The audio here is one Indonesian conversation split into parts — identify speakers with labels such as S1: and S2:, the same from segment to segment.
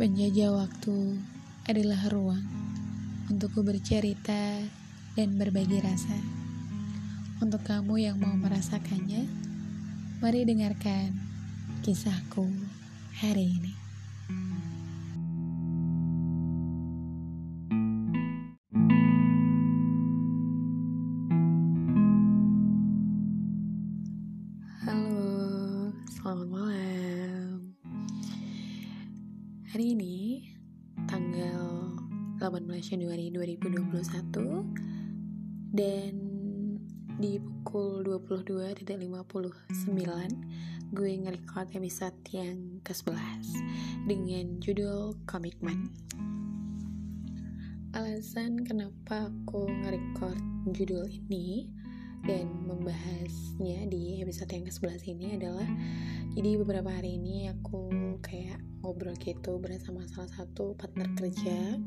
S1: Penjajah waktu adalah ruang untukku bercerita dan berbagi rasa. Untuk kamu yang mau merasakannya, mari dengarkan kisahku hari ini. 22.59 gue nge-record episode yang ke-11 dengan judul Komitmen. Alasan kenapa aku nge-record judul ini dan membahasnya di episode yang ke-11 ini adalah jadi beberapa hari ini aku kayak ngobrol gitu bersama salah satu partner kerja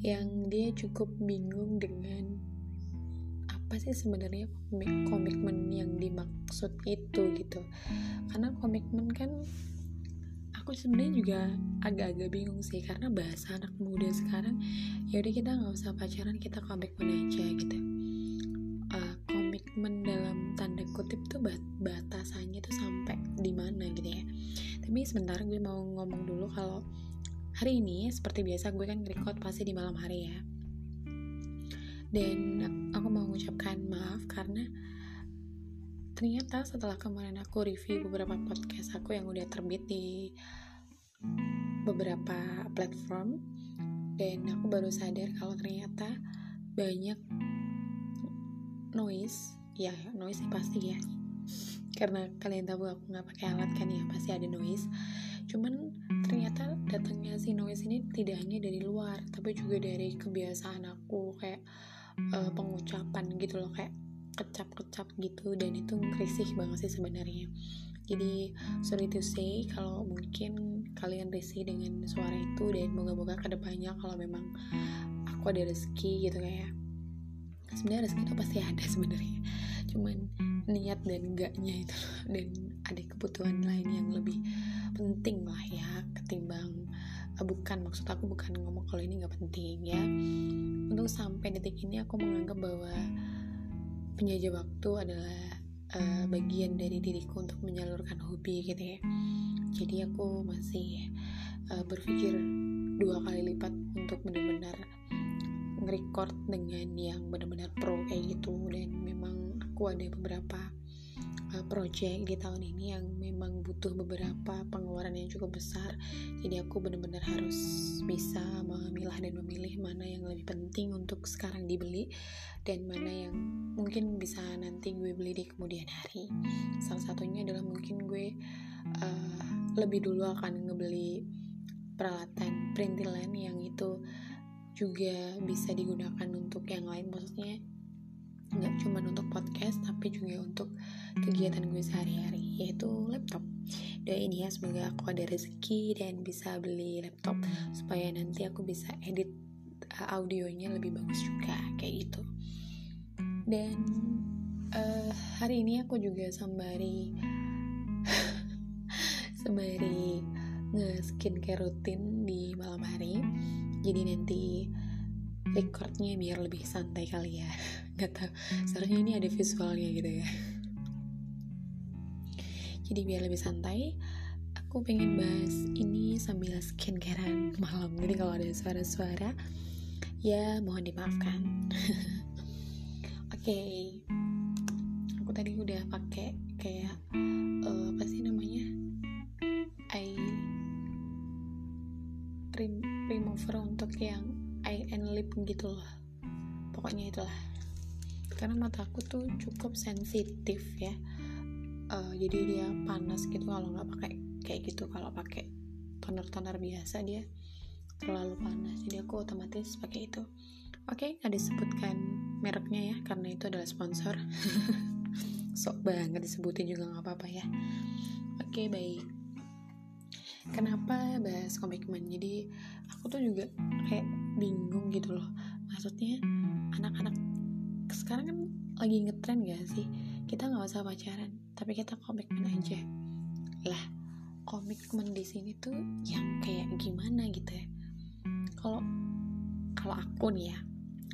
S1: yang dia cukup bingung dengan apa sih sebenarnya komitmen yang dimaksud itu gitu? Karena komitmen kan aku sebenarnya juga agak-agak bingung sih karena bahasa anak muda sekarang ya udah kita nggak usah pacaran kita komitmen aja gitu. Komitmen dalam tanda kutip tuh bat batasannya tuh sampai di mana gitu ya. Tapi sebentar gue mau ngomong dulu kalau hari ini seperti biasa gue kan record pasti di malam hari ya dan aku mau mengucapkan maaf karena ternyata setelah kemarin aku review beberapa podcast aku yang udah terbit di beberapa platform dan aku baru sadar kalau ternyata banyak noise. Ya noise sih pasti ya. Karena kalian tahu aku nggak pakai alat kan ya pasti ada noise. Cuman ternyata datangnya si noise ini tidak hanya dari luar tapi juga dari kebiasaan aku. Kayak uh, pengucapan gitu loh kayak kecap-kecap gitu dan itu risih banget sih sebenarnya. Jadi sorry to say kalau mungkin kalian risih dengan suara itu dan moga-moga ke depannya kalau memang aku ada rezeki gitu kayak sebenarnya rezeki itu pasti ada sebenarnya. Cuman niat dan enggaknya itu dan ada kebutuhan lain yang lebih penting lah ya ketimbang bukan maksud aku bukan ngomong kalau ini nggak penting ya. Untuk sampai detik ini aku menganggap bahwa penjajah waktu adalah uh, bagian dari diriku untuk menyalurkan hobi gitu ya. Jadi aku masih uh, berpikir dua kali lipat untuk benar-benar nge-record dengan yang benar-benar pro kayak gitu. Dan memang aku ada beberapa uh, project di tahun ini yang memang butuh beberapa pengeluaran yang cukup besar. Jadi aku benar-benar harus bisa memilah dan memilih mana yang lebih penting untuk sekarang dibeli dan mana yang mungkin bisa nanti gue beli di kemudian hari. Salah satunya adalah mungkin gue uh, lebih dulu akan ngebeli peralatan printilan yang itu juga bisa digunakan untuk yang lain. Maksudnya nggak cuma untuk podcast tapi juga untuk kegiatan gue sehari-hari yaitu laptop. Doain ya semoga aku ada rezeki dan bisa beli laptop supaya nanti aku bisa edit uh, audionya lebih bagus juga kayak gitu. Dan uh, hari ini aku juga sembari sembari nge skincare rutin di malam hari. Jadi nanti recordnya biar lebih santai kali ya. Nggak tahu. Seharusnya ini ada visualnya gitu ya. Jadi biar lebih santai aku pengen bahas ini sambil skincarean malam. Jadi kalau ada suara-suara ya mohon dimaafkan. Oke. Okay. aku tadi udah pakai kayak uh, apa sih namanya? Eye remover untuk yang lip gitu loh. Pokoknya itulah. Karena mataku tuh cukup sensitif ya. Uh, jadi dia panas gitu kalau nggak pakai kayak gitu. Kalau pakai toner-toner biasa dia terlalu panas. Jadi aku otomatis pakai itu. Oke okay, nggak disebutkan mereknya ya karena itu adalah sponsor. Sok banget disebutin juga nggak apa-apa ya. Oke okay, baik. Kenapa bahas komitmen? Jadi aku tuh juga kayak bingung gitu loh. Maksudnya anak-anak sekarang kan lagi ngetren gak sih? Kita nggak usah pacaran tapi kita komitmen aja. Lah komitmen di sini tuh yang kayak gimana gitu ya? Kalau kalau aku nih ya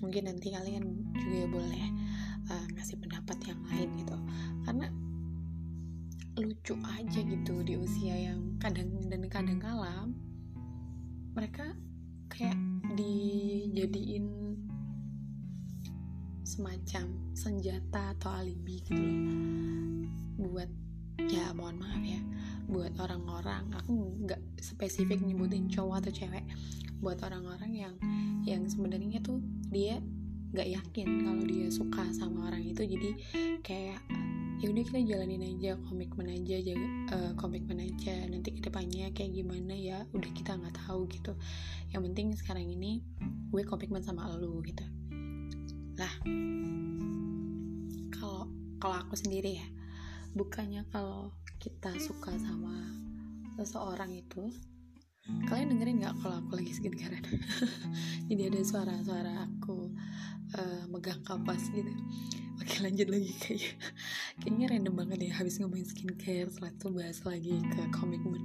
S1: mungkin nanti kalian juga boleh uh, ngasih pendapat yang lain gitu. Karena lucu aja gitu di usia yang kadang dan kadang kala mereka kayak dijadiin semacam senjata atau alibi gitu loh. Buat ya mohon maaf ya buat orang-orang aku nggak spesifik nyebutin cowok atau cewek buat orang-orang yang yang sebenarnya tuh dia nggak yakin kalau dia suka sama orang itu. Jadi kayak ya udah kita jalanin aja komitmen aja jaga uh, komitmen aja. Nanti ke depannya kayak gimana ya udah kita nggak tahu gitu. Yang penting sekarang ini gue komitmen sama lo gitu. Lah kalau kalau aku sendiri ya bukannya kalau kita suka sama seseorang itu kalian dengerin nggak kalau aku lagi segar jadi ada suara-suara aku uh, megang kapas gitu oke lanjut lagi kayak kayaknya random banget ya habis ngomongin skincare setelah itu bahas lagi ke komitmen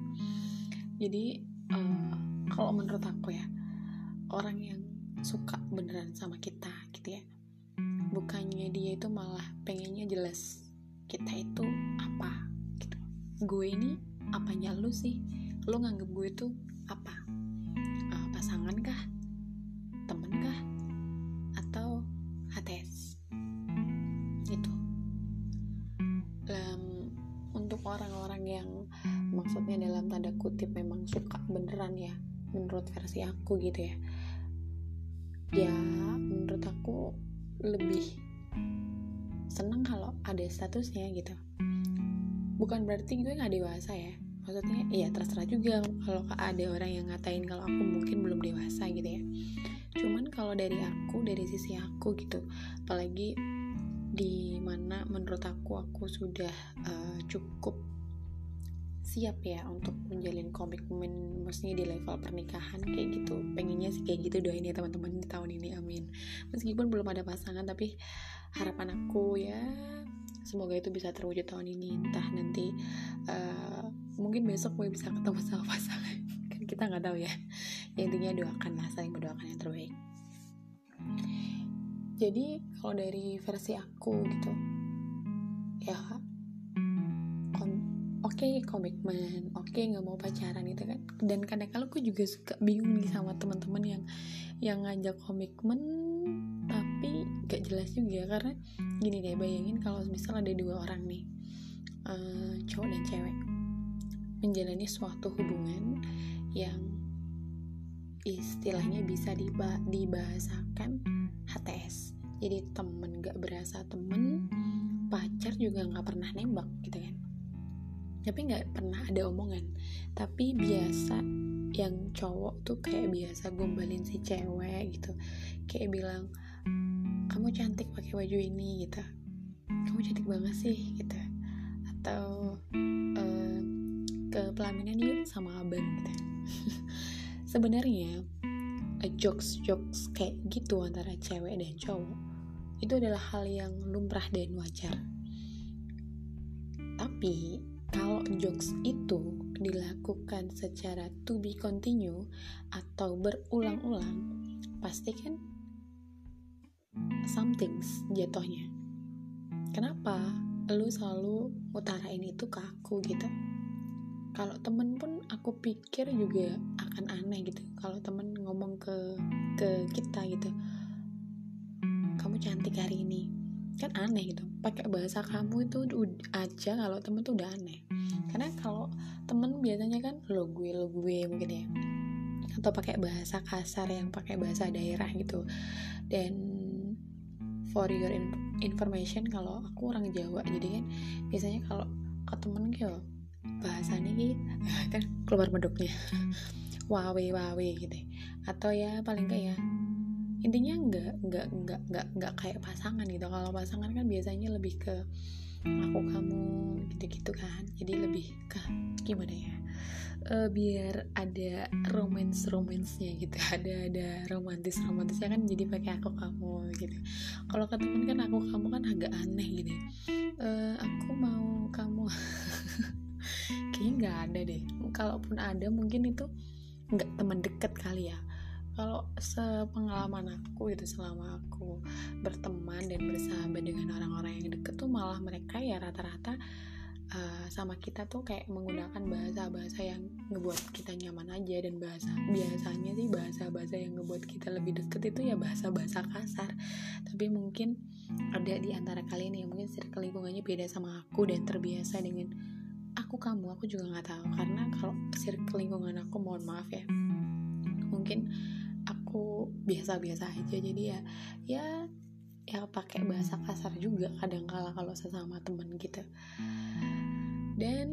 S1: jadi uh, kalau menurut aku ya orang yang suka beneran sama kita gitu ya bukannya dia itu malah pengennya jelas kita itu apa gitu. Gue ini apanya lu sih? Lu nganggep gue itu apa? Uh, pasangan kah orang-orang yang maksudnya dalam tanda kutip memang suka beneran ya menurut versi aku gitu ya. Ya menurut aku lebih seneng kalau ada statusnya gitu. Bukan berarti gue nggak dewasa ya maksudnya iya terserah juga kalau ada orang yang ngatain kalau aku mungkin belum dewasa gitu ya. Cuman kalau dari aku dari sisi aku gitu apalagi di mana menurut aku aku sudah uh, cukup siap ya untuk menjalin komitmen maksudnya di level pernikahan kayak gitu. Pengennya sih kayak gitu doain ya teman-teman di tahun ini amin. Meskipun belum ada pasangan tapi harapan aku ya semoga itu bisa terwujud tahun ini. Entah nanti uh, mungkin besok gue bisa ketemu sama pasangan. Kan kita nggak tahu ya. Ya intinya doakan lah saling berdoakan yang terbaik. Jadi kalau dari versi aku gitu ya okay, komitmen. Oke okay, nggak mau pacaran gitu kan. Dan kadang-kadang aku juga suka bingung nih sama teman-teman yang yang ngajak komitmen tapi gak jelas juga. Karena gini deh bayangin kalau misal ada dua orang nih uh, cowok dan cewek menjalani suatu hubungan yang istilahnya bisa diba dibahasakan HTS jadi temen gak berasa temen pacar juga gak pernah nembak gitu kan tapi gak pernah ada omongan. Tapi biasa yang cowok tuh kayak biasa gombalin si cewek gitu. Kayak bilang kamu cantik pakai baju ini gitu. Kamu cantik banget sih gitu. Atau uh, ke pelaminan yuk sama abang gitu. Sebenarnya eh, jokes jokes kayak gitu antara cewek dan cowok itu adalah hal yang lumrah dan wajar. Tapi kalau jokes itu dilakukan secara to be continue atau berulang-ulang pasti kan somethings jatuhnya. Kenapa lu selalu utarain itu ke aku gitu? Kalau temen pun aku pikir juga akan aneh gitu. Kalau temen ngomong ke ke kita gitu kamu cantik hari ini kan aneh gitu. Pakai bahasa kamu itu aja kalau temen tuh udah aneh. Karena kalau temen biasanya kan lo gue lo gue mungkin ya. Atau pakai bahasa kasar yang pakai bahasa daerah gitu. Dan for your information kalau aku orang Jawa jadi kan biasanya kalau ke temen gitu bahasanya gitu kan keluar medoknya. Wawe wawe gitu. Atau ya paling kayak intinya nggak nggak nggak nggak nggak kayak pasangan gitu. Kalau pasangan kan biasanya lebih ke aku kamu gitu-gitu kan. Jadi lebih ke gimana ya? Uh, biar ada romance romansnya gitu. Ada ada romantis romantisnya kan jadi pakai aku kamu gitu. Kalau ke temen kan aku kamu kan agak aneh gitu uh, aku mau kamu kayaknya nggak ada deh. Kalaupun ada mungkin itu nggak teman deket kali ya kalau sepengalaman aku itu selama aku berteman dan bersahabat dengan orang-orang yang deket tuh malah mereka ya rata-rata uh, sama kita tuh kayak menggunakan bahasa-bahasa yang ngebuat kita nyaman aja dan bahasa biasanya sih bahasa-bahasa yang ngebuat kita lebih deket itu ya bahasa-bahasa kasar. Tapi mungkin ada di antara kalian yang mungkin circle lingkungannya beda sama aku dan terbiasa dengan aku kamu aku juga nggak tahu. Karena kalau circle lingkungan aku mohon maaf ya mungkin aku biasa-biasa aja. Jadi ya ya ya pakai bahasa kasar juga kadang kala kalau sesama temen gitu. Dan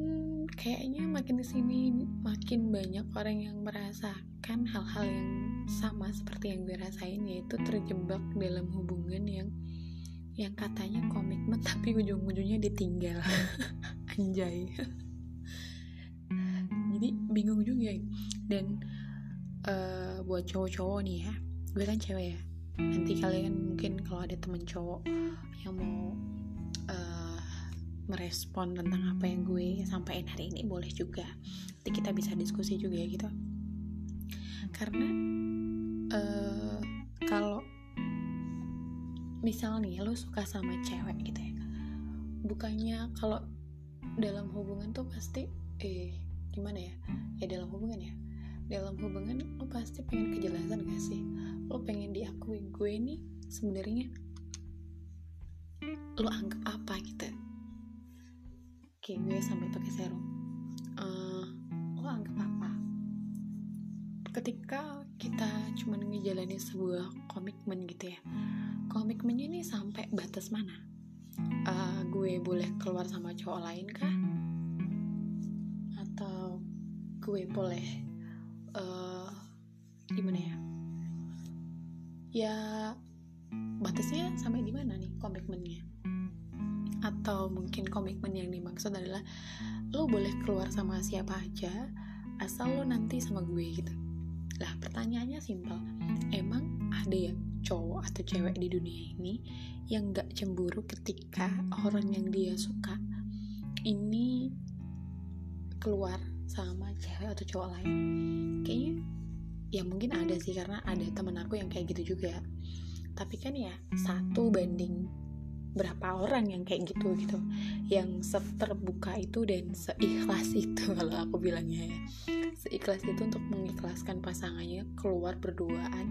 S1: kayaknya makin ke sini makin banyak orang yang merasakan hal-hal yang sama seperti yang gue rasain yaitu terjebak dalam hubungan yang yang katanya komitmen tapi ujung-ujungnya ditinggal. Anjay. Jadi bingung juga dan uh, buat cowok-cowok nih ya. Gue kan cewek ya. Nanti kalian mungkin kalau ada temen cowok yang mau uh, merespon tentang apa yang gue sampaikan hari ini boleh juga. Nanti kita bisa diskusi juga ya gitu. Karena uh, kalau misal nih lo suka sama cewek gitu ya. Bukannya kalau dalam hubungan tuh pasti eh gimana ya? Ya dalam hubungan ya dalam hubungan lo pasti pengen kejelasan gak sih? Lo pengen diakui gue nih sebenarnya lo anggap apa gitu? Oke gue sampai pakai serum uh, lo anggap apa? Ketika kita cuma ngejalanin sebuah komitmen gitu ya komitmennya ini sampai batas mana? Uh, gue boleh keluar sama cowok lain kah? Atau gue boleh uh, gimana ya? Ya batasnya sampai di mana nih komitmennya? Atau mungkin komitmen yang dimaksud adalah lo boleh keluar sama siapa aja asal lo nanti sama gue gitu. Lah pertanyaannya simpel. Emang ada ya cowok atau cewek di dunia ini yang gak cemburu ketika orang yang dia suka ini keluar sama cewek atau cowok lain. Kayaknya ya mungkin ada sih karena ada temen aku yang kayak gitu juga. Tapi kan ya satu banding berapa orang yang kayak gitu gitu. Yang seterbuka itu dan seikhlas itu kalau aku bilangnya ya. Seikhlas itu untuk mengikhlaskan pasangannya keluar berduaan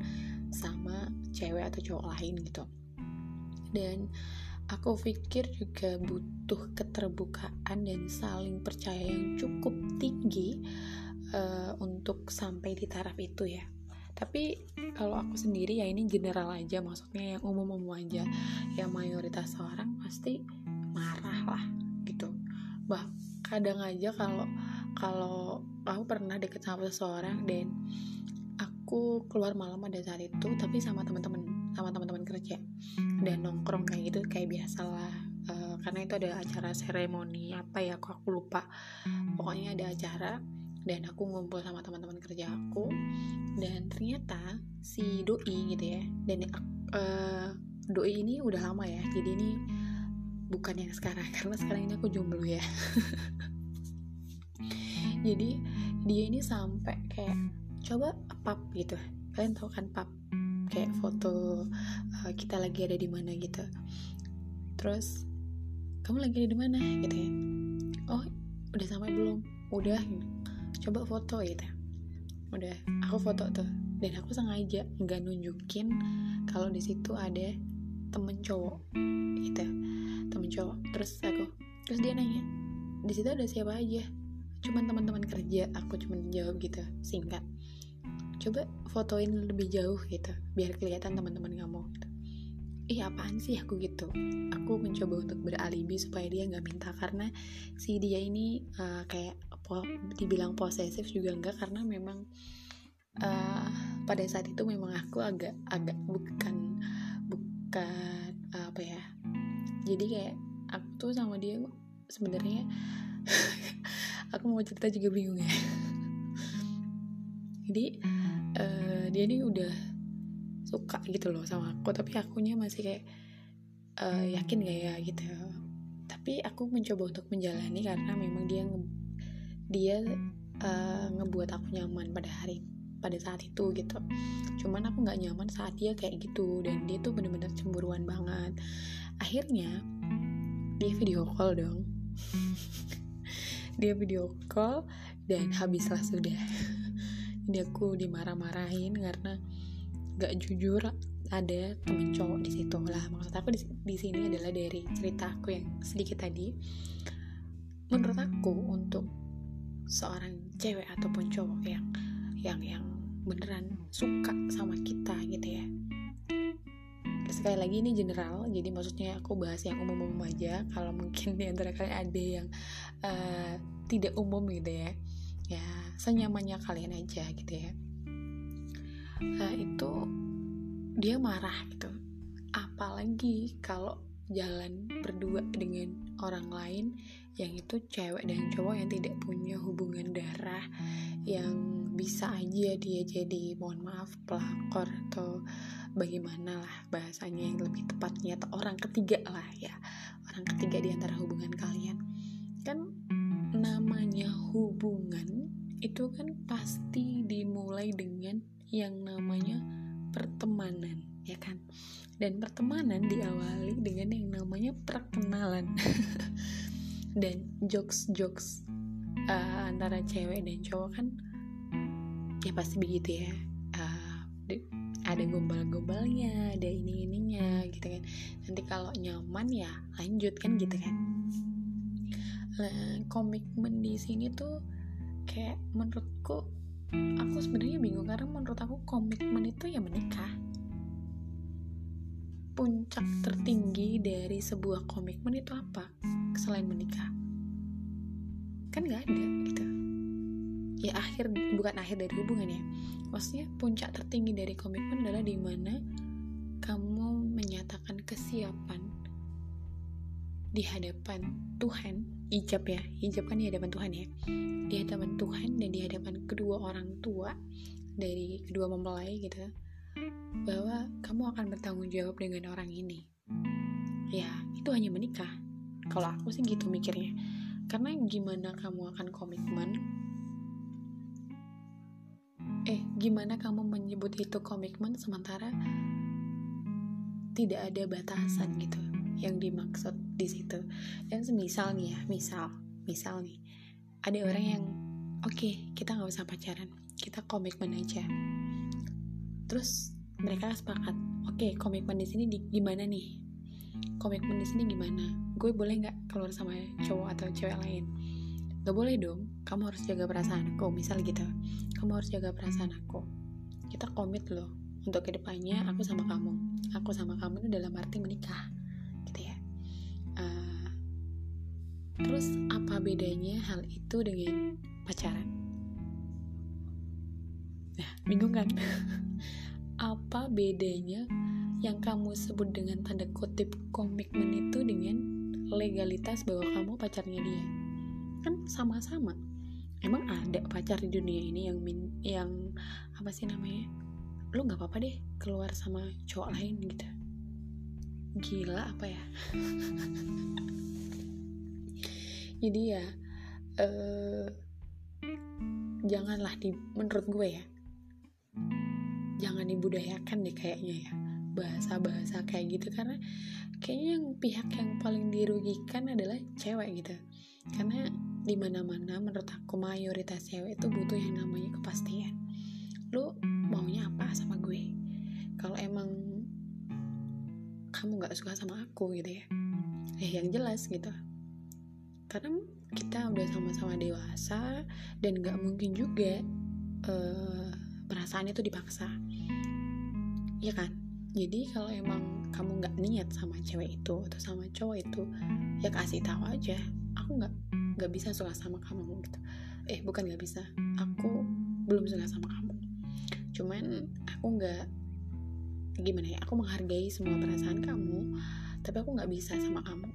S1: sama cewek atau cowok lain gitu. Dan aku pikir juga butuh keterbukaan dan saling percaya yang cukup tinggi uh, untuk sampai di taraf itu ya. Tapi kalau aku sendiri ya ini general aja maksudnya yang umum-umum aja. Yang mayoritas orang pasti marah lah gitu. Bah kadang aja kalau kalau aku pernah deket sama seseorang dan aku keluar malam pada saat itu tapi sama teman-teman sama teman-teman kerja dan nongkrong kayak gitu kayak biasalah. Uh, karena itu ada acara seremoni apa ya aku aku lupa. Pokoknya ada acara dan aku ngumpul sama teman-teman kerja aku. Dan ternyata si doi gitu ya dan uh, doi ini udah lama ya jadi ini bukan yang sekarang karena sekarang ini aku jomblo ya. Jadi dia ini sampai kayak coba pap gitu. Kalian tahu kan pap kayak foto uh, kita lagi ada di mana gitu. Terus kamu lagi ada di mana? Gitu ya. Oh udah sampai belum? Udah. Coba foto gitu udah aku foto tuh. Dan aku sengaja nggak nunjukin kalau di situ ada temen cowok gitu temen cowok. Terus aku terus dia nanya di situ ada siapa aja? Cuman teman-teman kerja. Aku cuman jawab gitu singkat coba fotoin lebih jauh gitu biar kelihatan teman-teman kamu gitu. ih apaan sih aku gitu? Aku mencoba untuk beralibi supaya dia nggak minta. Karena si dia ini uh, kayak po dibilang posesif juga enggak karena memang uh, pada saat itu memang aku agak agak bukan bukan uh, apa ya jadi kayak aku tuh sama dia sebenarnya aku mau cerita juga bingung ya jadi uh, dia ini udah suka gitu loh sama aku tapi akunya masih kayak uh, yakin gak ya gitu. Tapi aku mencoba untuk menjalani karena memang dia dia uh, ngebuat aku nyaman pada hari pada saat itu gitu. Cuman aku nggak nyaman saat dia kayak gitu dan dia tuh bener-bener cemburuan banget. Akhirnya dia video call dong. Dia video call dan habislah sudah dia aku dimarah-marahin karena gak jujur ada temen cowok di situ lah. Maksud aku di, sini adalah dari cerita aku yang sedikit tadi. Menurut aku untuk seorang cewek ataupun cowok yang yang yang beneran suka sama kita gitu ya. Sekali lagi ini general jadi maksudnya aku bahas yang umum-umum aja. Kalau mungkin di antara kalian ada yang uh, tidak umum gitu ya ya senyamannya kalian aja gitu ya. Uh, itu dia marah gitu. Apalagi kalau jalan berdua dengan orang lain yang itu cewek dan cowok yang tidak punya hubungan darah yang bisa aja dia jadi mohon maaf pelakor atau bagaimana lah bahasanya yang lebih tepatnya atau orang ketiga lah ya orang ketiga di antara hubungan kalian. Kan namanya hubungan itu kan pasti dimulai dengan yang namanya pertemanan ya kan? Dan pertemanan diawali dengan yang namanya perkenalan. Dan jokes jokes uh, antara cewek dan cowok kan ya pasti begitu ya. Uh, ada gombal-gombalnya ada ini ininya gitu kan. Nanti kalau nyaman ya lanjut kan gitu kan. Nah, komitmen di sini tuh kayak menurutku aku sebenarnya bingung karena menurut aku komitmen itu ya menikah. Puncak tertinggi dari sebuah komitmen itu apa? Selain menikah. Kan nggak ada gitu. Ya akhir bukan akhir dari hubungan ya. Maksudnya puncak tertinggi dari komitmen adalah di mana kamu menyatakan kesiapan di hadapan Tuhan ijab ya. Ijab kan di hadapan Tuhan ya. Di hadapan Tuhan dan di hadapan kedua orang tua dari kedua mempelai gitu bahwa kamu akan bertanggung jawab dengan orang ini. Ya itu hanya menikah. Kalau aku sih gitu mikirnya. Karena gimana kamu akan komitmen? Eh gimana kamu menyebut itu komitmen sementara tidak ada batasan gitu yang dimaksud di situ. Dan semisal nih ya misal misal nih. Ada orang yang oke okay, kita nggak usah pacaran kita komitmen aja. Terus mereka sepakat oke okay, komitmen di sini di, gimana nih? Komitmen di sini gimana? Gue boleh nggak keluar sama cowok atau cewek lain? Gak boleh dong kamu harus jaga perasaan aku misal gitu. Kamu harus jaga perasaan aku. Kita komit loh untuk ke depannya aku sama kamu. Aku sama kamu itu dalam arti menikah terus apa bedanya hal itu dengan pacaran? Nah bingung kan? Apa bedanya yang kamu sebut dengan tanda kutip komitmen itu dengan legalitas bahwa kamu pacarnya dia? Kan sama-sama. Emang ada pacar di dunia ini yang min yang apa sih namanya? Lu nggak apa-apa deh keluar sama cowok lain gitu. Gila apa ya jadi ya uh, janganlah di menurut gue ya jangan dibudayakan deh kayaknya ya bahasa-bahasa kayak gitu. Karena kayaknya yang pihak yang paling dirugikan adalah cewek gitu. Karena di mana mana menurut aku mayoritas cewek itu butuh yang namanya kepastian. Lu maunya apa sama gue? Kalau emang kamu nggak suka sama aku gitu ya eh yang jelas gitu karena kita udah sama-sama dewasa dan nggak mungkin juga uh, perasaan itu dipaksa. Ya kan? Jadi kalau emang kamu nggak niat sama cewek itu atau sama cowok itu ya kasih tahu aja. Aku nggak nggak bisa suka sama kamu gitu. Eh bukan nggak bisa. Aku belum suka sama kamu. Cuman aku nggak gimana ya? Aku menghargai semua perasaan kamu tapi aku nggak bisa sama kamu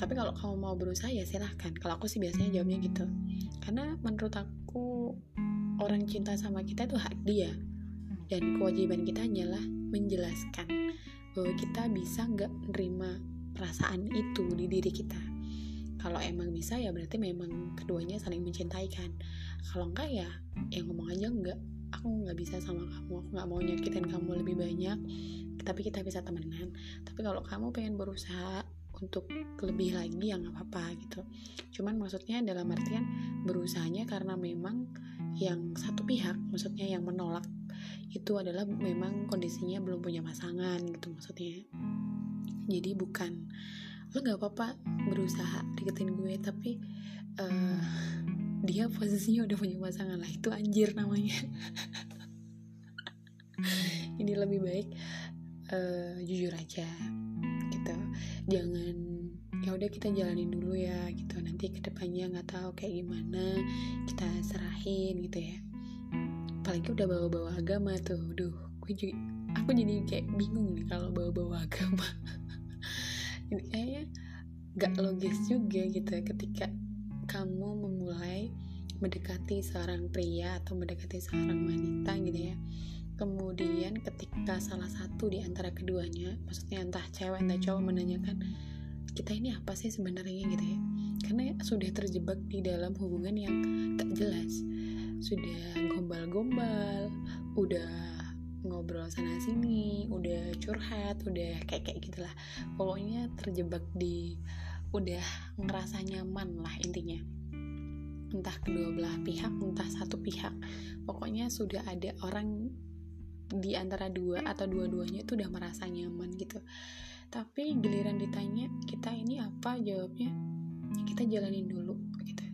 S1: tapi kalau kamu mau berusaha ya silahkan. Kalau aku sih biasanya jawabnya gitu. Karena menurut aku orang cinta sama kita itu hak dia. Dan kewajiban kita hanyalah menjelaskan bahwa kita bisa nggak nerima perasaan itu di diri kita. Kalau emang bisa ya berarti memang keduanya saling mencintai kan? Kalau enggak ya ya ngomong aja enggak aku nggak bisa sama kamu. Aku nggak mau nyakitin kamu lebih banyak. Tapi kita bisa temenan. Tapi kalau kamu pengen berusaha untuk lebih lagi ya nggak apa-apa gitu. Cuman maksudnya dalam artian berusahanya karena memang yang satu pihak maksudnya yang menolak itu adalah memang kondisinya belum punya pasangan gitu maksudnya. Jadi bukan lo nggak apa-apa berusaha deketin gue tapi uh, dia posisinya udah punya pasangan lah itu anjir namanya. Ini lebih baik uh, jujur aja gitu jangan ya udah kita jalanin dulu ya gitu. Nanti ke depannya nggak tahu kayak gimana kita serahin gitu ya. Apalagi udah bawa-bawa agama tuh. Duh gue juga aku jadi kayak bingung nih kalau bawa-bawa agama. Ini kayaknya gak logis juga gitu. Ketika kamu memulai mendekati seorang pria atau mendekati seorang wanita gitu ya kemudian ketika salah satu di antara keduanya maksudnya entah cewek entah cowok menanyakan kita ini apa sih sebenarnya? gitu ya. Karena sudah terjebak di dalam hubungan yang tak jelas. Sudah gombal-gombal udah ngobrol sana sini udah curhat udah kayak kayak gitulah. Pokoknya terjebak di udah ngerasa nyaman lah intinya. Entah kedua belah pihak entah satu pihak. Pokoknya sudah ada orang di antara dua atau dua-duanya itu udah merasa nyaman gitu. Tapi giliran ditanya kita ini apa? Jawabnya kita jalanin dulu gitu.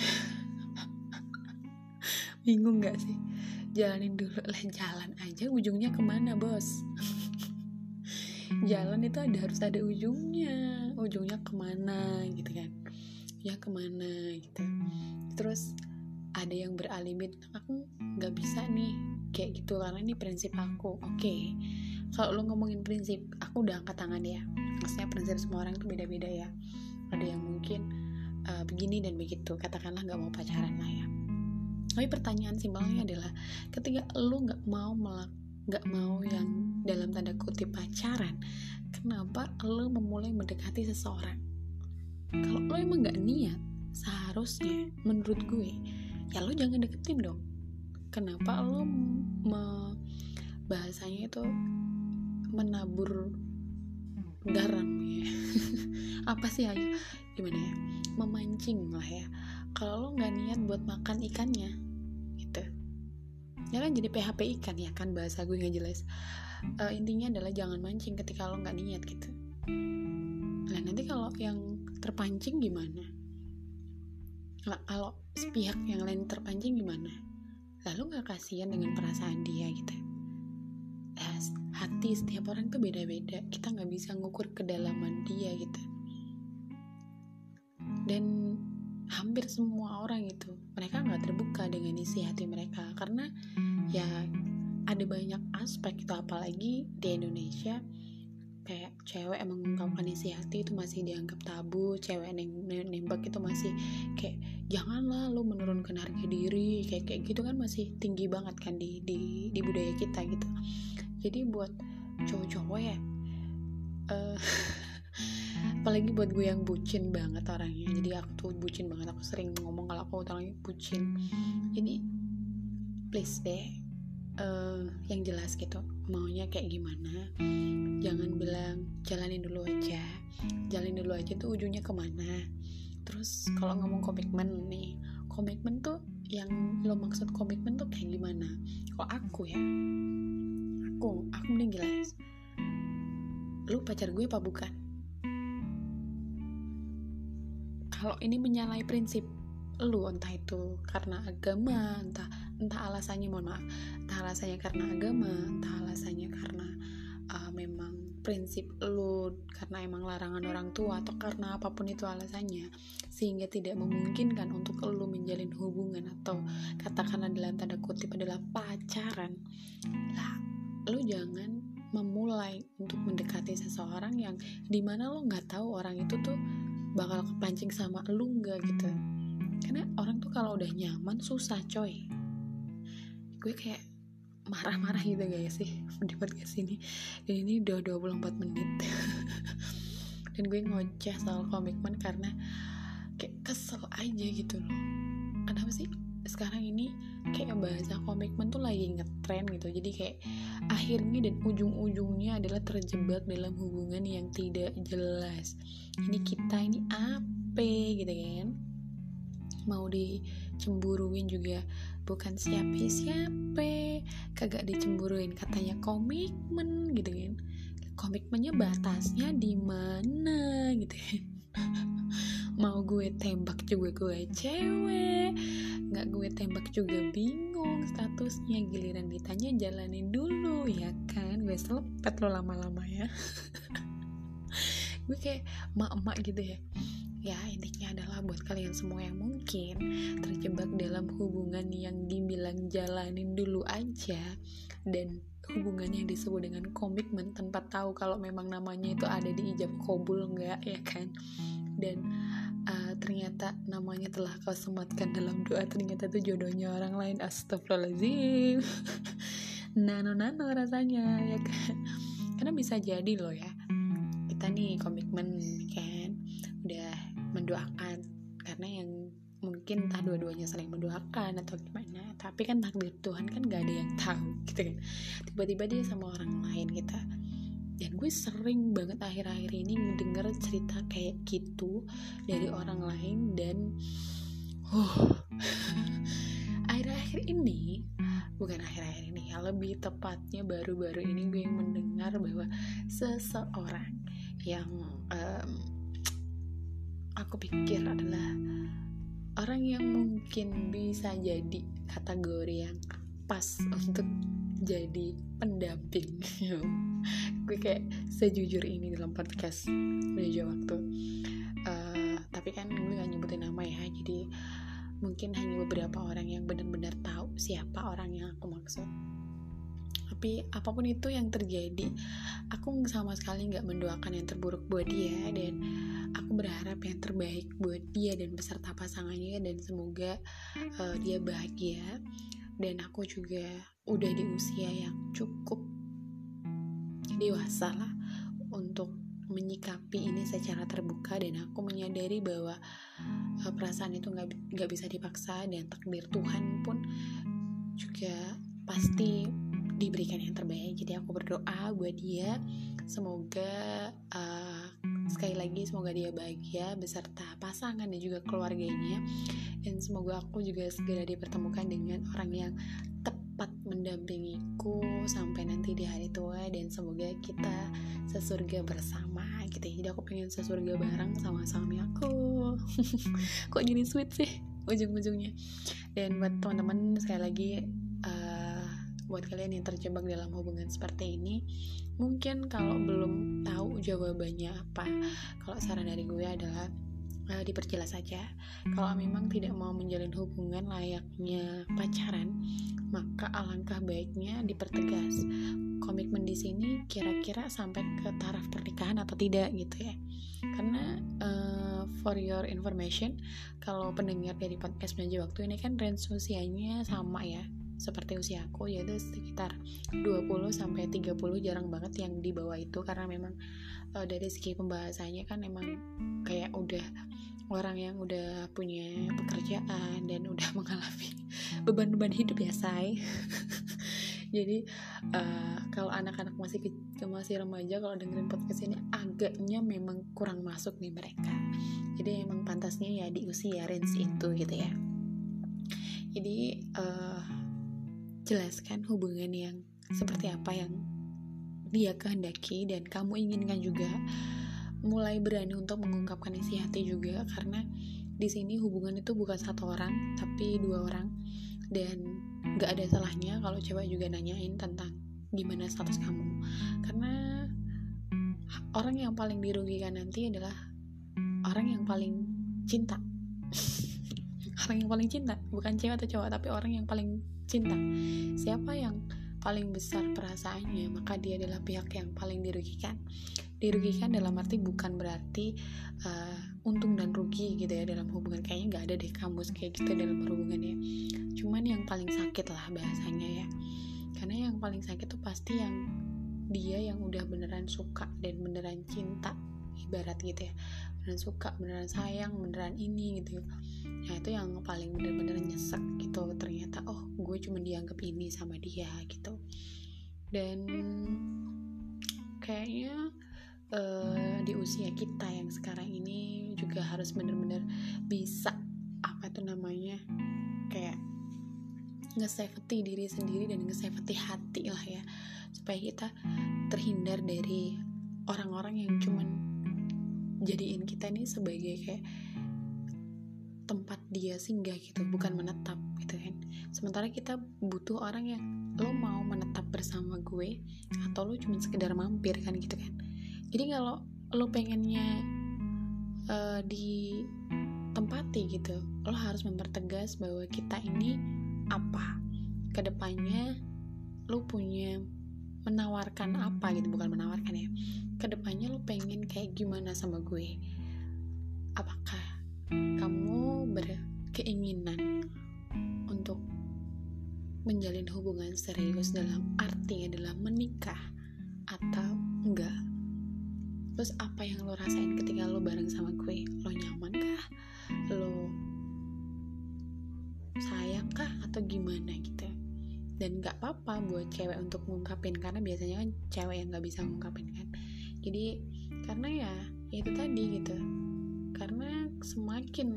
S1: Bingung gak sih? Jalanin dulu lah jalan aja ujungnya ke mana bos? Jalan itu ada harus ada ujungnya. Ujungnya ke mana gitu kan? Ya ke mana gitu. Terus ada yang beralimit aku nggak bisa nih kayak gitu karena ini prinsip aku. Oke okay. kalau lo ngomongin prinsip aku udah angkat tangan ya. Maksudnya prinsip semua orang tuh beda-beda ya. Ada yang mungkin uh, begini dan begitu. Katakanlah nggak mau pacaran lah ya. Tapi pertanyaan simpelnya adalah ketika lo nggak mau melak nggak mau yang dalam tanda kutip pacaran kenapa lo memulai mendekati seseorang? Kalau lo emang nggak niat seharusnya menurut gue ya lo jangan deketin dong. Kenapa lo me, bahasanya itu menabur garam ya? Apa sih ayo gimana ya? Memancing lah ya. Kalau lo nggak niat buat makan ikannya gitu. Ya kan jadi PHP ikan ya kan? Bahasa gue nggak jelas. Uh, intinya adalah jangan mancing ketika lo nggak niat gitu. Nah nanti kalau yang terpancing gimana nah, kalau pihak yang lain terpancing gimana? Lalu gak kasihan dengan perasaan dia gitu nah, hati setiap orang tuh beda-beda. Kita nggak bisa ngukur kedalaman dia gitu. Dan hampir semua orang itu mereka nggak terbuka dengan isi hati mereka. Karena ya ada banyak aspek itu apalagi di Indonesia kayak cewek emang mengungkapkan isi hati itu masih dianggap tabu. Cewek nembak itu masih kayak janganlah lo menurunkan harga diri. Kayak kayak gitu kan masih tinggi banget kan di di di budaya kita gitu. Jadi buat cowok-cowok ya uh, apalagi buat gue yang bucin banget orangnya. Jadi aku tuh bucin banget aku sering ngomong kalau aku orangnya bucin. Ini please deh uh, yang jelas gitu maunya kayak gimana jangan bilang jalanin dulu aja. Jalanin dulu aja tuh ujungnya ke mana terus kalau ngomong komitmen nih komitmen tuh yang lo maksud komitmen tuh kayak gimana? Kalau aku ya? Aku aku mending jelas lu pacar gue apa bukan? Kalau ini menyalahi prinsip lu entah itu karena agama entah entah alasannya mohon maaf entah alasannya karena agama entah alasannya karena prinsip lu karena emang larangan orang tua atau karena apa pun itu alasannya sehingga tidak memungkinkan untuk lu menjalin hubungan atau katakanlah dalam tanda kutip adalah pacaran. Lah lu jangan memulai untuk mendekati seseorang yang di mana lo nggak tahu orang itu tuh bakal kepancing sama lu nggak gitu. Karena orang tuh kalau udah nyaman susah coy. Gue kayak marah-marah gitu guys sih di podcast ini. Dan ini udah 24 menit. Dan gue ngoceh soal komitmen karena kayak kesel aja gitu loh. Sekarang ini kayak bahasa komitmen tuh lagi ngetren gitu. Jadi kayak akhirnya dan ujung-ujungnya adalah terjebak dalam hubungan yang tidak jelas. Ini kita ini apa gitu kan? Mau dicemburuin juga. Bukan siapa-siapa kagak dicemburuin. Katanya komitmen gitu kan. Komitmennya batasnya di mana gitu kan. Mau gue tembak juga gue cewek. Nggak gue tembak juga bingung statusnya. Giliran ditanya jalanin dulu ya kan? Gue selepet lo lama-lama ya. Gue kayak mak-mak gitu ya ya intinya adalah buat kalian semua yang mungkin terjebak dalam hubungan yang dibilang jalanin dulu aja dan hubungan yang disebut dengan komitmen tanpa tahu kalau memang namanya itu ada di ijab kabul enggak ya kan? Dan uh, ternyata namanya telah kau sematkan dalam doa ternyata itu jodohnya orang lain. Astagfirullahaladzim. Nano nano rasanya ya kan? Karena bisa jadi loh ya kita nih komitmen kan? udah mendoakan. Karena yang mungkin entah dua-duanya saling mendoakan atau gimana tapi kan takdir Tuhan kan gak ada yang tahu gitu kan. Tiba-tiba dia sama orang lain kita. Dan gue sering banget akhir-akhir ini mendengar cerita kayak gitu dari orang lain dan uh, akhir-akhir ini bukan akhir-akhir ini ya lebih tepatnya baru-baru ini gue mendengar bahwa seseorang yang um, aku pikir adalah orang yang mungkin bisa jadi kategori yang pas untuk jadi pendamping. Gue kayak sejujur ini dalam podcast menuju waktu. Uh, tapi kan gue gak nyebutin nama ya jadi mungkin hanya beberapa orang yang benar-benar tahu siapa orang yang aku maksud. Tapi apa pun itu yang terjadi aku sama sekali nggak mendoakan yang terburuk buat dia dan berharap yang terbaik buat dia dan beserta pasangannya dan semoga uh, dia bahagia. Dan aku juga udah di usia yang cukup dewasa lah untuk menyikapi ini secara terbuka dan aku menyadari bahwa uh, perasaan itu nggak nggak bisa dipaksa dan takdir Tuhan pun juga pasti diberikan yang terbaik. Jadi aku berdoa buat dia semoga uh, sekali lagi semoga dia bahagia beserta pasangan dan juga keluarganya. Dan semoga aku juga segera dipertemukan dengan orang yang tepat mendampingiku sampai nanti di hari tua. Dan semoga kita sesurga bersama gitu ya. Jadi aku pengen sesurga bareng sama suami aku. Kok jadi sweet sih ujung-ujungnya. Dan buat teman-teman sekali lagi buat kalian yang terjebak dalam hubungan seperti ini mungkin kalau belum tahu jawabannya apa kalau saran dari gue adalah uh, diperjelas saja. Kalau memang tidak mau menjalin hubungan layaknya pacaran maka alangkah baiknya dipertegas. Komitmen di sini kira-kira sampai ke taraf pernikahan atau tidak gitu ya. Karena uh, for your information kalau pendengar dari podcast meja waktu ini kan range usianya sama ya seperti usia aku yaitu sekitar 20 sampai 30 jarang banget yang di bawah itu. Karena memang uh, dari segi pembahasannya kan emang kayak udah orang yang udah punya pekerjaan dan udah mengalami beban-beban hidup ya say. Jadi uh, kalau anak-anak masih ke, masih remaja kalau dengerin podcast ini agaknya memang kurang masuk nih mereka. Jadi emang pantasnya ya di usia range itu gitu ya. Jadi uh, jelaskan hubungan yang seperti apa yang dia kehendaki dan kamu inginkan juga. Mulai berani untuk mengungkapkan isi hati juga karena di sini hubungan itu bukan satu orang tapi dua orang. Dan gak ada salahnya kalau cewek juga nanyain tentang gimana status kamu. Karena orang yang paling dirugikan nanti adalah orang yang paling cinta. Orang yang paling cinta bukan cewek atau cowok tapi orang yang paling cinta. Siapa yang paling besar perasaannya maka dia adalah pihak yang paling dirugikan. Dirugikan dalam arti bukan berarti uh, untung dan rugi gitu ya dalam hubungan. Kayaknya nggak ada deh kamus kayak gitu dalam hubungan ya. Cuman yang paling sakit lah bahasanya ya. Karena yang paling sakit tuh pasti yang dia yang udah beneran suka dan beneran cinta ibarat gitu ya beneran suka beneran sayang beneran ini gitu ya itu yang paling bener-bener nyesek gitu. Ternyata oh gue cuma dianggap ini sama dia gitu. Dan kayaknya uh, di usia kita yang sekarang ini juga harus bener-bener bisa apa itu namanya kayak nge-safety diri sendiri dan nge-safety hati lah ya. Supaya kita terhindar dari orang-orang yang cuman jadiin kita ini sebagai kayak tempat dia singgah gitu bukan menetap gitu kan. Sementara kita butuh orang yang lo mau menetap bersama gue atau lo cuma sekedar mampir kan gitu kan. Jadi kalau lo pengennya uh, ditempati gitu lo harus mempertegas bahwa kita ini apa? Ke depannya lo punya menawarkan apa gitu bukan menawarkan ya. Ke depannya lo pengen kayak gimana sama gue? Apakah kamu berkeinginan untuk menjalin hubungan serius dalam arti adalah menikah atau enggak? Terus apa yang lo rasain ketika lo bareng sama gue? Lo nyaman kah lo sayang kah atau gimana gitu dan nggak apa-apa buat cewek untuk ngungkapin karena biasanya kan cewek yang nggak bisa ngungkapin kan? Jadi karena ya, ya itu tadi gitu. Karena semakin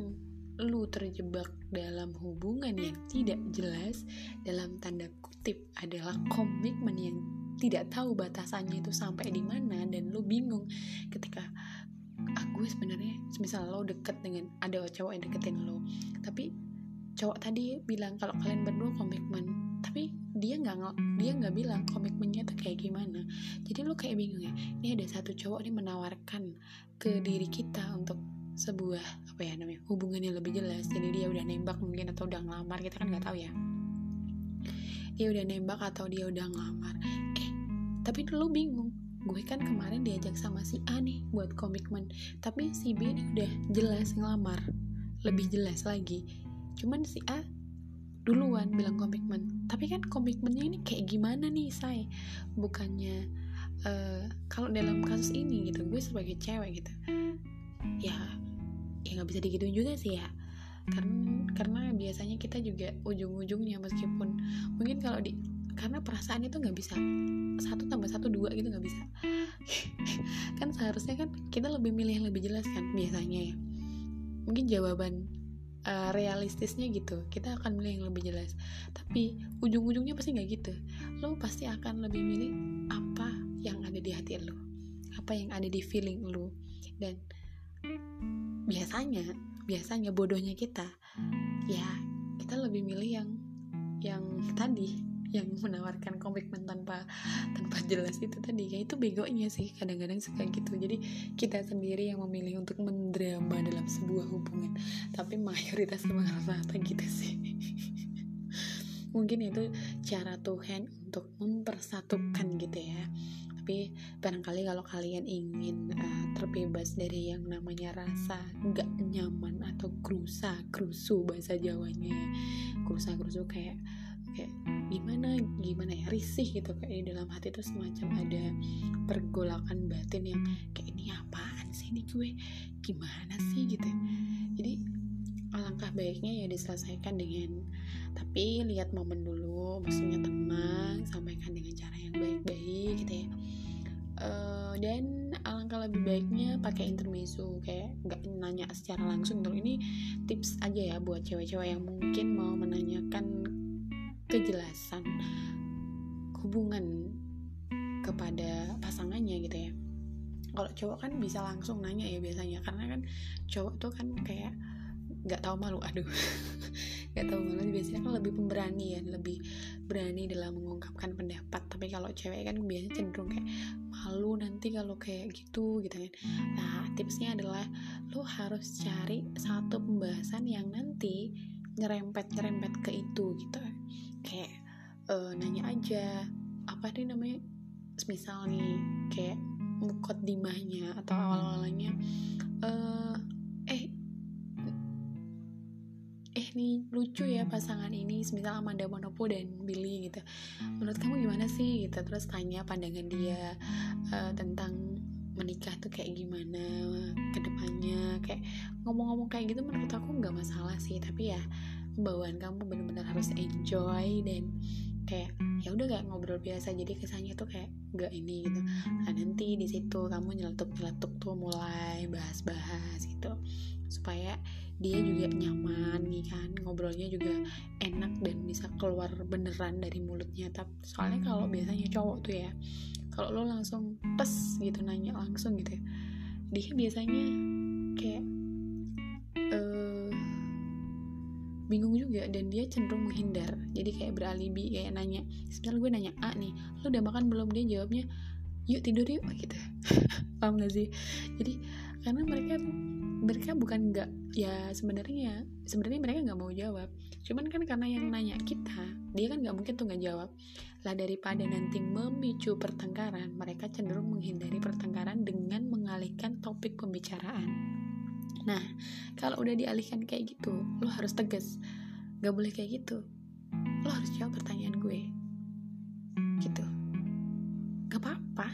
S1: lu terjebak dalam hubungan yang tidak jelas dalam tanda kutip adalah komitmen yang tidak tahu batasannya itu sampai di mana dan lu bingung ketika ah sebenarnya misal lo deket dengan ada cowok yang deketin lo. Tapi cowok tadi bilang kalau kalian berdua komitmen dia nggak dia nggak bilang komitmennya tuh kayak gimana. Jadi lo kayak bingung ya ini ada satu cowok nih menawarkan ke diri kita untuk sebuah apa ya namanya hubungan yang lebih jelas. Jadi dia udah nembak mungkin atau udah ngelamar kita kan nggak tahu ya. Dia udah nembak atau dia udah ngelamar. Eh tapi lo bingung. Gue kan kemarin diajak sama si A nih buat komitmen. Tapi si B ini udah jelas ngelamar lebih jelas lagi. Cuman si A duluan bilang komitmen. Tapi kan komitmennya ini kayak gimana nih saya bukannya uh, kalau dalam kasus ini gitu gue sebagai cewek gitu ya ya nggak bisa digituin juga sih ya. Karena karena biasanya kita juga ujung-ujungnya meskipun mungkin kalau di karena perasaan itu nggak bisa satu tambah satu dua gitu nggak bisa. Kan seharusnya kan kita lebih milih yang lebih jelas kan biasanya ya. Mungkin jawaban uh, realistisnya gitu. Kita akan milih yang lebih jelas. Tapi ujung-ujungnya pasti nggak gitu. Lo pasti akan lebih milih apa yang ada di hati lo. Apa yang ada di feeling lo. Dan biasanya biasanya bodohnya kita ya kita lebih milih yang yang tadi yang menawarkan komitmen tanpa tanpa jelas itu tadi. Kayak itu begonya sih kadang-kadang suka gitu. Jadi kita sendiri yang memilih untuk mendrama dalam sebuah hubungan. Tapi mayoritas rata-rata gitu sih. Mungkin itu cara Tuhan untuk mempersatukan gitu ya. Tapi barangkali kalau kalian ingin uh, terbebas dari yang namanya rasa nggak nyaman atau krusa krusu bahasa Jawanya ya. Krusa krusu kayak kayak gimana gimana ya risih gitu kayak di dalam hati itu semacam ada pergolakan batin yang kayak ini apaan sih ini gue? Gimana sih? gitu jadi alangkah baiknya ya diselesaikan dengan tapi lihat momen dulu maksudnya tenang sampaikan dengan cara yang baik-baik gitu ya. Uh, dan alangkah lebih baiknya pakai intermezzo kayak nggak nanya secara langsung. Tuh ini tips aja ya buat cewek-cewek yang mungkin mau menanyakan kejelasan hubungan kepada pasangannya gitu ya. Kalau cowok kan bisa langsung nanya ya biasanya karena kan cowok tuh kan kayak nggak tahu malu aduh. Nggak tahu malu biasanya kan lebih pemberani ya lebih berani dalam mengungkapkan pendapat. Tapi kalau cewek kan biasanya cenderung kayak malu nanti kalau kayak gitu gitu kan. Nah tipsnya adalah lo harus cari satu pembahasan yang nanti nyerempet nyerempet ke itu gitu kayak uh, nanya aja apa nih namanya? Misal nih kayak mukot dimahnya atau awal-awalnya uh, eh eh nih lucu ya pasangan ini misal Amanda Manopo dan Billy gitu. Menurut kamu gimana sih? Gitu terus tanya pandangan dia uh, tentang menikah tuh kayak gimana ke depannya kayak ngomong-ngomong kayak gitu menurut aku nggak masalah sih tapi ya bawaan kamu bener-bener harus enjoy dan kayak ya udah kayak ngobrol biasa. Jadi kesannya tuh kayak gak ini gitu. Nah nanti di situ kamu nyeletuk nyeletuk tuh mulai bahas-bahas gitu. Supaya dia juga nyaman nih kan ngobrolnya juga enak dan bisa keluar beneran dari mulutnya. Tapi soalnya kalau biasanya cowok tuh ya kalau lo langsung pes gitu nanya langsung gitu ya dia biasanya kayak bingung juga dan dia cenderung menghindar. Jadi kayak beralibi kayak nanya sebenarnya gue nanya A nih lo udah makan belum? Dia jawabnya yuk tidur yuk gitu. Paham gak sih? Jadi karena mereka mereka bukan nggak ya sebenarnya sebenarnya mereka nggak mau jawab. Cuman kan karena yang nanya kita dia kan nggak mungkin tuh nggak jawab lah daripada nanti memicu pertengkaran mereka cenderung menghindari pertengkaran dengan mengalihkan topik pembicaraan Nah, kalau udah dialihkan kayak gitu, lo harus tegas. Gak boleh kayak gitu. Lo harus jawab pertanyaan gue. Gitu. Gak apa-apa.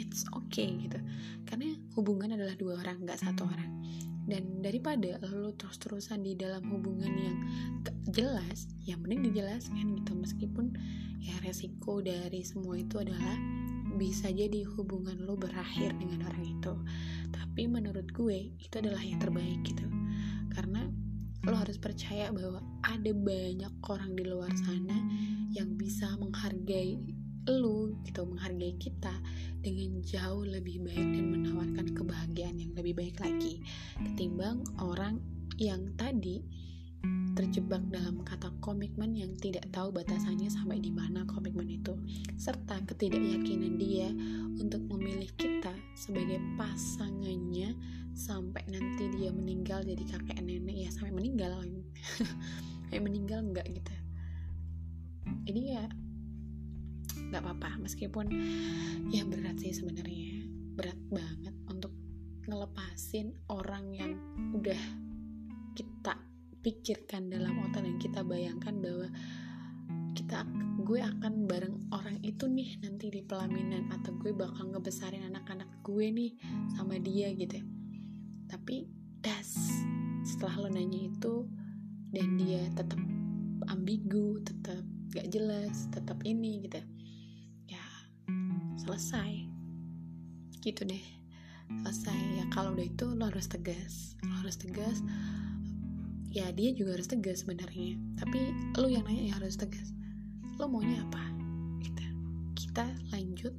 S1: It's okay gitu. Karena hubungan adalah dua orang, gak satu orang. Dan daripada lo terus-terusan di dalam hubungan yang jelas, ya mending dijelaskan gitu. Meskipun ya resiko dari semua itu adalah bisa jadi hubungan lo berakhir dengan orang itu. Tapi menurut gue itu adalah yang terbaik gitu. Karena lo harus percaya bahwa ada banyak orang di luar sana yang bisa menghargai lo gitu menghargai kita dengan jauh lebih baik dan menawarkan kebahagiaan yang lebih baik lagi ketimbang orang yang tadi terjebak dalam kata komitmen yang tidak tahu batasannya sampai di mana komitmen itu, serta ketidakyakinan dia untuk memilih kita sebagai pasangannya sampai nanti dia meninggal jadi kakek nenek. Ya sampai meninggal sampai meninggal enggak gitu. Jadi ya nggak apa-apa. Meskipun ya berat sih sebenarnya. Berat banget untuk ngelepasin orang yang udah kita pikirkan dalam otak dan kita bayangkan bahwa kita gue akan bareng orang itu nih nanti di pelaminan atau gue bakal ngebesarin anak-anak gue nih sama dia gitu tapi das setelah lo nanya itu dan dia tetap ambigu tetap gak jelas tetap ini gitu ya selesai. Gitu deh. Selesai. Ya kalau udah itu lo harus tegas. Lo harus tegas ya dia juga harus tegas sebenarnya. Tapi lo yang nanya ya harus tegas. Lo maunya apa? Gitu. Kita lanjut.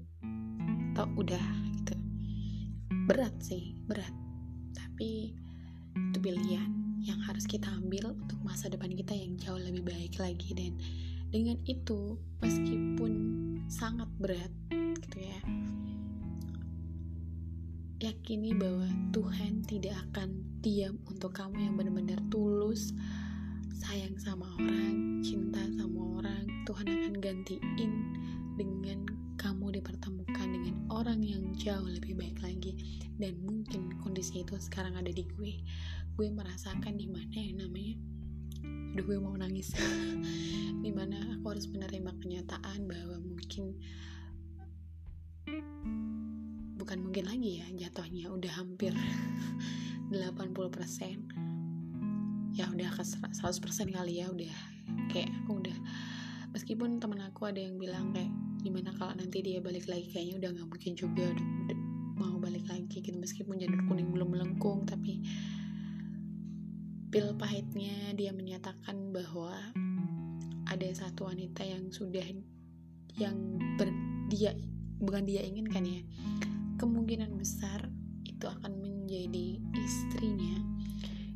S1: Atau udah gitu. Berat sih berat. Tapi itu pilihan yang harus kita ambil untuk masa depan kita yang jauh lebih baik lagi. Dan dengan itu meskipun sangat berat gitu ya yakini bahwa Tuhan tidak akan diam untuk kamu yang benar-benar tulus sayang sama orang, cinta sama orang, Tuhan akan gantiin dengan kamu dipertemukan dengan orang yang jauh lebih baik lagi. Dan mungkin kondisi itu sekarang ada di gue. Gue merasakan di mana yang namanya. Aduh gue mau nangis. Di mana aku harus menerima kenyataan bahwa mungkin bukan mungkin lagi ya jatuhnya udah hampir 80% ya udah ke 100% kali ya udah kayak aku udah meskipun temen aku ada yang bilang kayak gimana kalau nanti dia balik lagi? Kayaknya udah nggak mungkin juga udah, udah mau balik lagi gitu meskipun janur kuning belum melengkung tapi pil pahitnya dia menyatakan bahwa ada satu wanita yang sudah yang ber, dia bukan dia inginkan ya kemungkinan besar itu akan menjadi istrinya.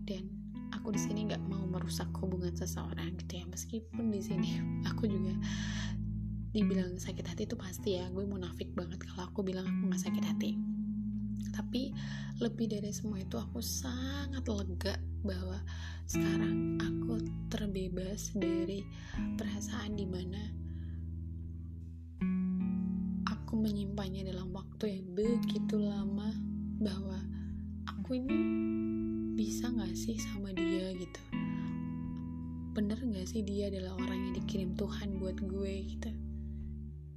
S1: Dan aku di sini nggak mau merusak hubungan seseorang gitu ya. Meskipun di sini aku juga dibilang sakit hati itu pasti ya. Gue munafik banget kalau aku bilang aku nggak sakit hati. Tapi lebih dari semua itu aku sangat lega bahwa sekarang aku terbebas dari perasaan di mana aku menyimpannya dalam waktu yang begitu lama bahwa aku ini bisa gak sih sama dia gitu? Bener gak sih dia adalah orang yang dikirim Tuhan buat gue gitu?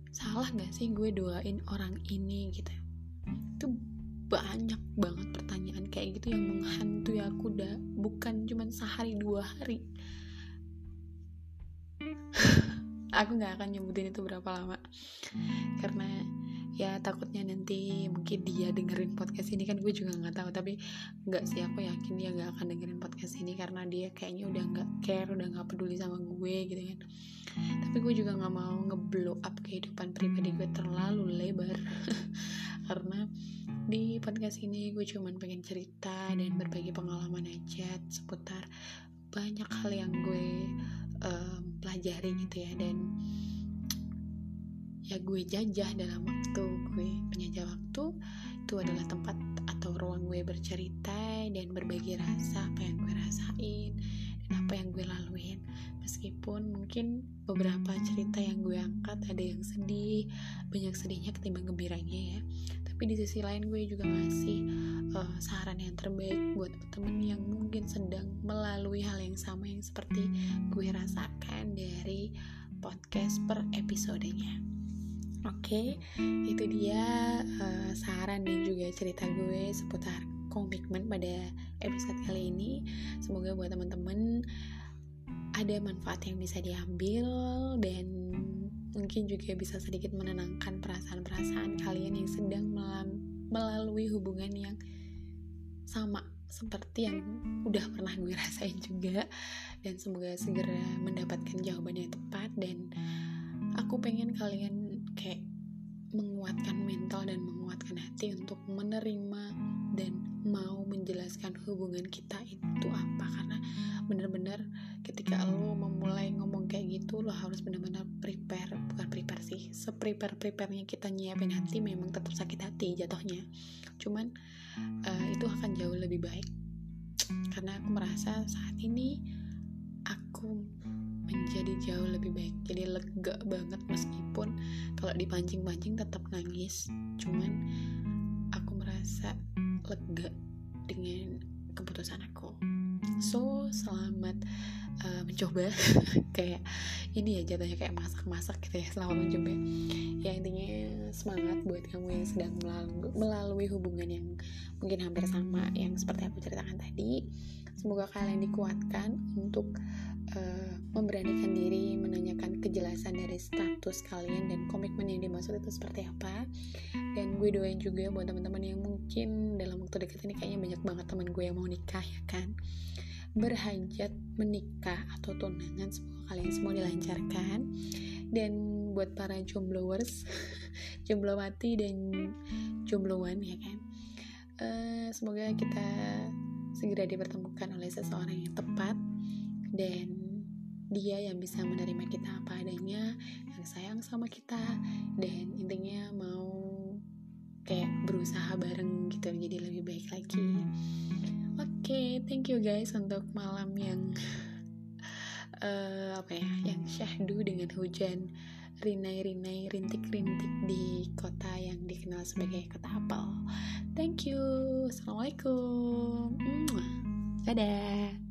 S1: Salah gak sih gue doain orang ini gitu? Itu banget pertanyaan kayak gitu yang menghantui aku udah bukan cuman sehari dua hari aku nggak akan nyebutin itu berapa lama. Karena ya takutnya nanti mungkin dia dengerin podcast ini. Kan gue juga nggak tahu tapi nggak sih aku yakin dia nggak akan dengerin podcast ini karena dia kayaknya udah nggak care udah nggak peduli sama gue gitu kan. Tapi gue juga nggak mau ngeblow up kehidupan pribadi gue terlalu lebar. Karena di podcast ini gue cuman pengen cerita dan berbagi pengalaman aja seputar banyak hal yang gue um, pelajari gitu ya dan ya gue jajah dalam waktu gue penjajah waktu itu adalah tempat atau ruang gue bercerita dan berbagi rasa apa yang gue rasain dan apa yang gue laluin. Meskipun mungkin beberapa cerita yang gue angkat ada yang sedih banyak sedihnya ketimbang gembiranya ya tapi di sisi lain gue juga ngasih uh, saran yang terbaik buat temen yang mungkin sedang melalui hal yang sama yang seperti gue rasakan dari podcast per episodenya Oke, okay, itu dia uh, saran dan juga cerita gue seputar komitmen pada episode kali ini. Semoga buat teman-teman ada manfaat yang bisa diambil dan mungkin juga bisa sedikit menenangkan perasaan-perasaan kalian yang sedang melalui hubungan yang sama seperti yang udah pernah gue rasain juga. Dan semoga segera mendapatkan jawaban yang tepat. Dan aku pengen kalian kayak menguatkan mental dan menguatkan hati untuk menerima dan mau menjelaskan hubungan kita itu apa. Karena bener-bener ketika lo memulai ngomong kayak gitu lo harus bener-bener prepare. Bukan prepare sih seprepare preparenya kita nyiapin hati memang tetap sakit hati jatuhnya. Cuman uh, itu akan jauh lebih baik. Karena aku merasa saat ini aku menjadi jauh lebih baik. Jadi lega banget meskipun kalau dipancing-pancing tetap nangis. Cuman aku merasa lega dengan keputusan aku. So selamat uh, mencoba. Kayak ini ya jatuhnya kayak masak-masak gitu ya selamat mencoba. Ya intinya semangat buat kamu yang sedang melalui, melalui hubungan yang mungkin hampir sama yang seperti aku ceritakan tadi. Semoga kalian dikuatkan untuk uh, memberanikan diri menanyakan kejelasan dari status kalian dan komitmen yang dimaksud itu seperti apa. Dan gue doain juga buat teman-teman yang mungkin dalam waktu dekat ini kayaknya banyak banget teman gue yang mau nikah ya kan? Berhajat menikah atau tunangan semoga kalian semua dilancarkan. Dan buat para jombloers jomblo mati dan jombloan ya kan? Uh, semoga kita segera dipertemukan oleh seseorang yang tepat. Dan dia yang bisa menerima kita apa adanya yang sayang sama kita dan intinya mau kayak berusaha bareng gitu jadi lebih baik lagi. Oke okay, thank you guys untuk malam yang uh, apa ya yang syahdu dengan hujan rinai-rinai rintik-rintik di kota yang dikenal sebagai kota apel. Thank you. Assalamualaikum. Dadah